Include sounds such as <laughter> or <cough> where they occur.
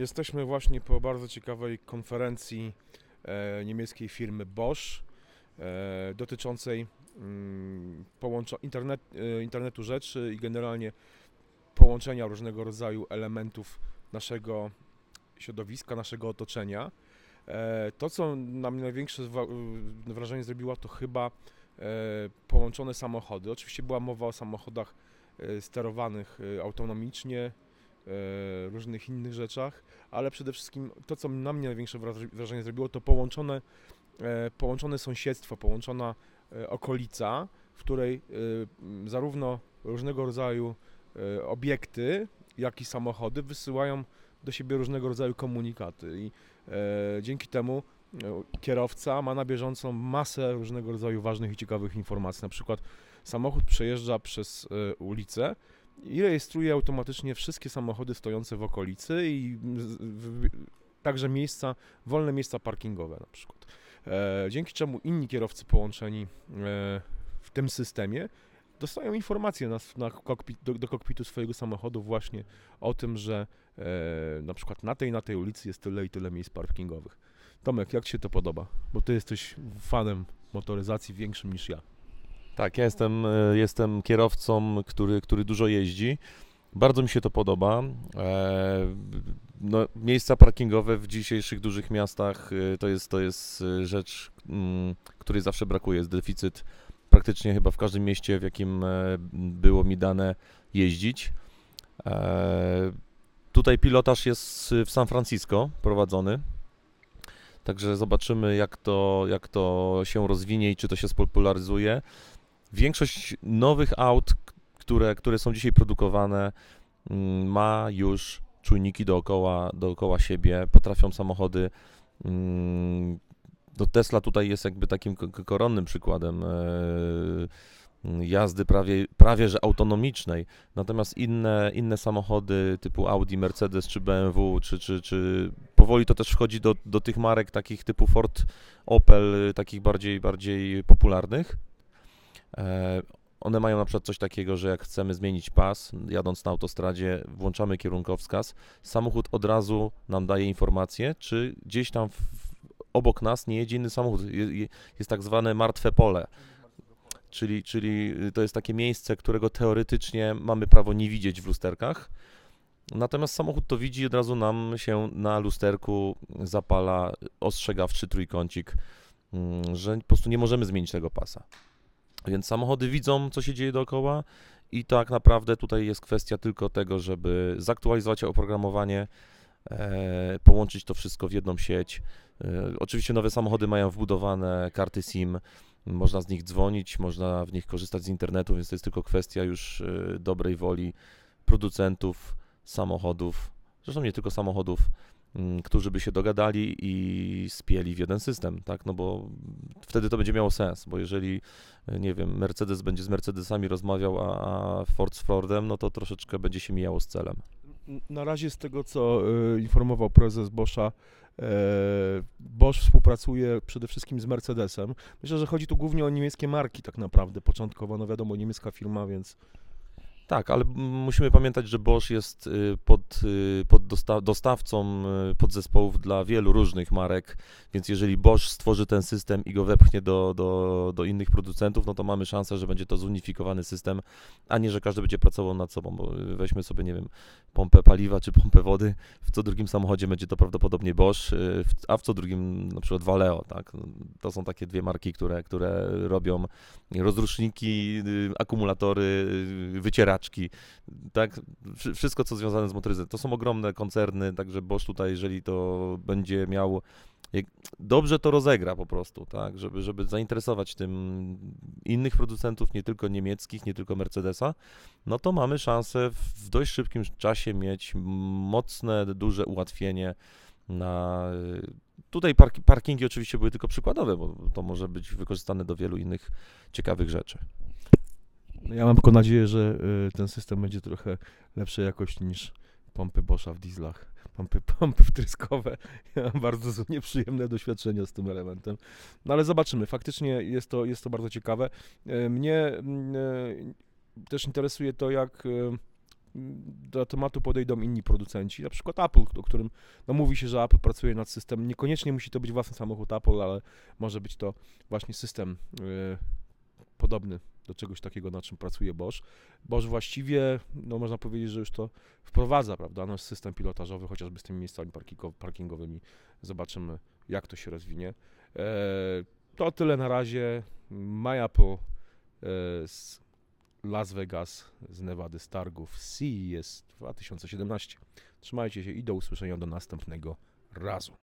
Jesteśmy właśnie po bardzo ciekawej konferencji e, niemieckiej firmy Bosch e, dotyczącej mm, internet, e, internetu rzeczy i generalnie połączenia różnego rodzaju elementów naszego środowiska, naszego otoczenia. To, co na mnie największe y, wrażenie zrobiło, to chyba połączone samochody. Oczywiście była mowa o samochodach sterowanych autonomicznie, różnych innych rzeczach, ale przede wszystkim to, co na mnie największe wraż- wrażenie zrobiło, to połączone, e, połączone sąsiedztwo, połączona e, okolica, w której e, zarówno różnego rodzaju e, obiekty, jak i samochody wysyłają do siebie różnego rodzaju komunikaty i e, dzięki temu e, kierowca ma na bieżąco masę różnego rodzaju ważnych i ciekawych informacji. Na przykład samochód przejeżdża przez e, ulicę i rejestruje automatycznie wszystkie samochody stojące w okolicy i w, także miejsca, wolne miejsca parkingowe na przykład. E, dzięki czemu inni kierowcy połączeni e, w tym systemie dostają informacje na, na kokpit, do, do kokpitu swojego samochodu właśnie o tym, że e, na przykład na tej na tej ulicy jest tyle i tyle miejsc parkingowych. Tomek, jak Ci się to podoba? Bo Ty jesteś fanem motoryzacji większym niż ja. Tak, ja jestem, e, jestem kierowcą, który, który dużo jeździ. Bardzo mi się to podoba. E, no, miejsca parkingowe w dzisiejszych dużych miastach e, to jest, to jest rzecz, mm, której zawsze brakuje. Jest deficyt praktycznie chyba w każdym mieście, w jakim było mi dane jeździć. Tutaj pilotaż jest w San Francisco prowadzony. Także zobaczymy, jak to, jak to się rozwinie i czy to się spopularyzuje. Większość nowych aut, które, które są dzisiaj produkowane, mm, ma już czujniki dookoła, dookoła siebie, potrafią samochody. mm, No Tesla tutaj jest jakby takim koronnym przykładem e, jazdy prawie, prawie że autonomicznej. Natomiast inne, inne samochody typu Audi, Mercedes czy BMW, czy, czy, czy powoli to też wchodzi do, do tych marek takich typu Ford, Opel, takich bardziej, bardziej popularnych. E, One mają na przykład coś takiego, że jak chcemy zmienić pas, jadąc na autostradzie, włączamy kierunkowskaz, samochód od razu nam daje informację, czy gdzieś tam w, obok nas nie jedzie inny samochód. Je- je- Jest tak zwane martwe pole. Czyli, czyli to jest takie miejsce, którego teoretycznie mamy prawo nie widzieć w lusterkach. Natomiast samochód to widzi i od razu nam się na lusterku zapala ostrzegawczy trójkącik, mm, że po prostu nie możemy zmienić tego pasa. Więc samochody widzą, co się dzieje dookoła i tak naprawdę tutaj jest kwestia tylko tego, żeby zaktualizować oprogramowanie, e, połączyć to wszystko w jedną sieć. E, oczywiście nowe samochody mają wbudowane karty SIM, można z nich dzwonić, można w nich korzystać z internetu, więc to jest tylko kwestia już e, dobrej woli producentów samochodów, zresztą nie tylko samochodów, którzy by się dogadali i spieli w jeden system, tak? No bo wtedy to będzie miało sens, bo jeżeli, e, nie wiem, Mercedes będzie z Mercedesami rozmawiał, a, Ford z Fordem, no to troszeczkę będzie się mijało z celem. Na razie z tego, co e, informował prezes Boscha, e, Bosch współpracuje przede wszystkim z Mercedesem. Myślę, że chodzi tu głównie o niemieckie marki tak naprawdę. Początkowo, no wiadomo, niemiecka firma, więc Tak, ale musimy pamiętać, że Bosch jest y, pod, y, pod dosta- dostawcą y, podzespołów dla wielu różnych marek, więc jeżeli Bosch stworzy ten system i go wepchnie do, do, do innych producentów, no to mamy szansę, że będzie to zunifikowany system, a nie, że każdy będzie pracował nad sobą, bo weźmy sobie, nie wiem, pompę paliwa czy pompę wody, w co drugim samochodzie będzie to prawdopodobnie Bosch, a w co drugim na przykład Valeo, tak? To są takie dwie marki, które, które robią rozruszniki, akumulatory, y, wycieraczki, tak, Wszy- wszystko co związane z motoryzacją. To są ogromne koncerny, także Bosch tutaj, jeżeli to będzie miał, dobrze to rozegra po prostu, tak, żeby, żeby zainteresować tym innych producentów, nie tylko niemieckich, nie tylko Mercedesa, no to mamy szansę w dość szybkim czasie mieć mocne, duże ułatwienie na... Tutaj parki, parkingi oczywiście były tylko przykładowe, bo to może być wykorzystane do wielu innych ciekawych rzeczy. No ja mam tylko nadzieję, że e, ten system będzie trochę lepszej jakości niż pompy Boscha w dieslach. Pompy, <laughs> pompy wtryskowe. Ja mam bardzo nieprzyjemne doświadczenia z tym elementem. No ale zobaczymy. Faktycznie jest to, jest to bardzo ciekawe. E, Mnie mm, e, też interesuje to, jak mm, do tematu podejdą inni producenci, na przykład Apple, o którym no, mówi się, że Apple pracuje nad systemem. Niekoniecznie musi to być własny samochód Apple, ale może być to właśnie system y, podobny do czegoś takiego, na czym pracuje Bosch. Bosch właściwie, no można powiedzieć, że już to wprowadza, prawda, nasz system pilotażowy, chociażby z tymi miejscami parkingo- parkingowymi. Zobaczymy, jak to się rozwinie. E, to tyle na razie. My Apple e, z Las Vegas, z Nevady, z targów CES 2017. Trzymajcie się i do usłyszenia do następnego razu.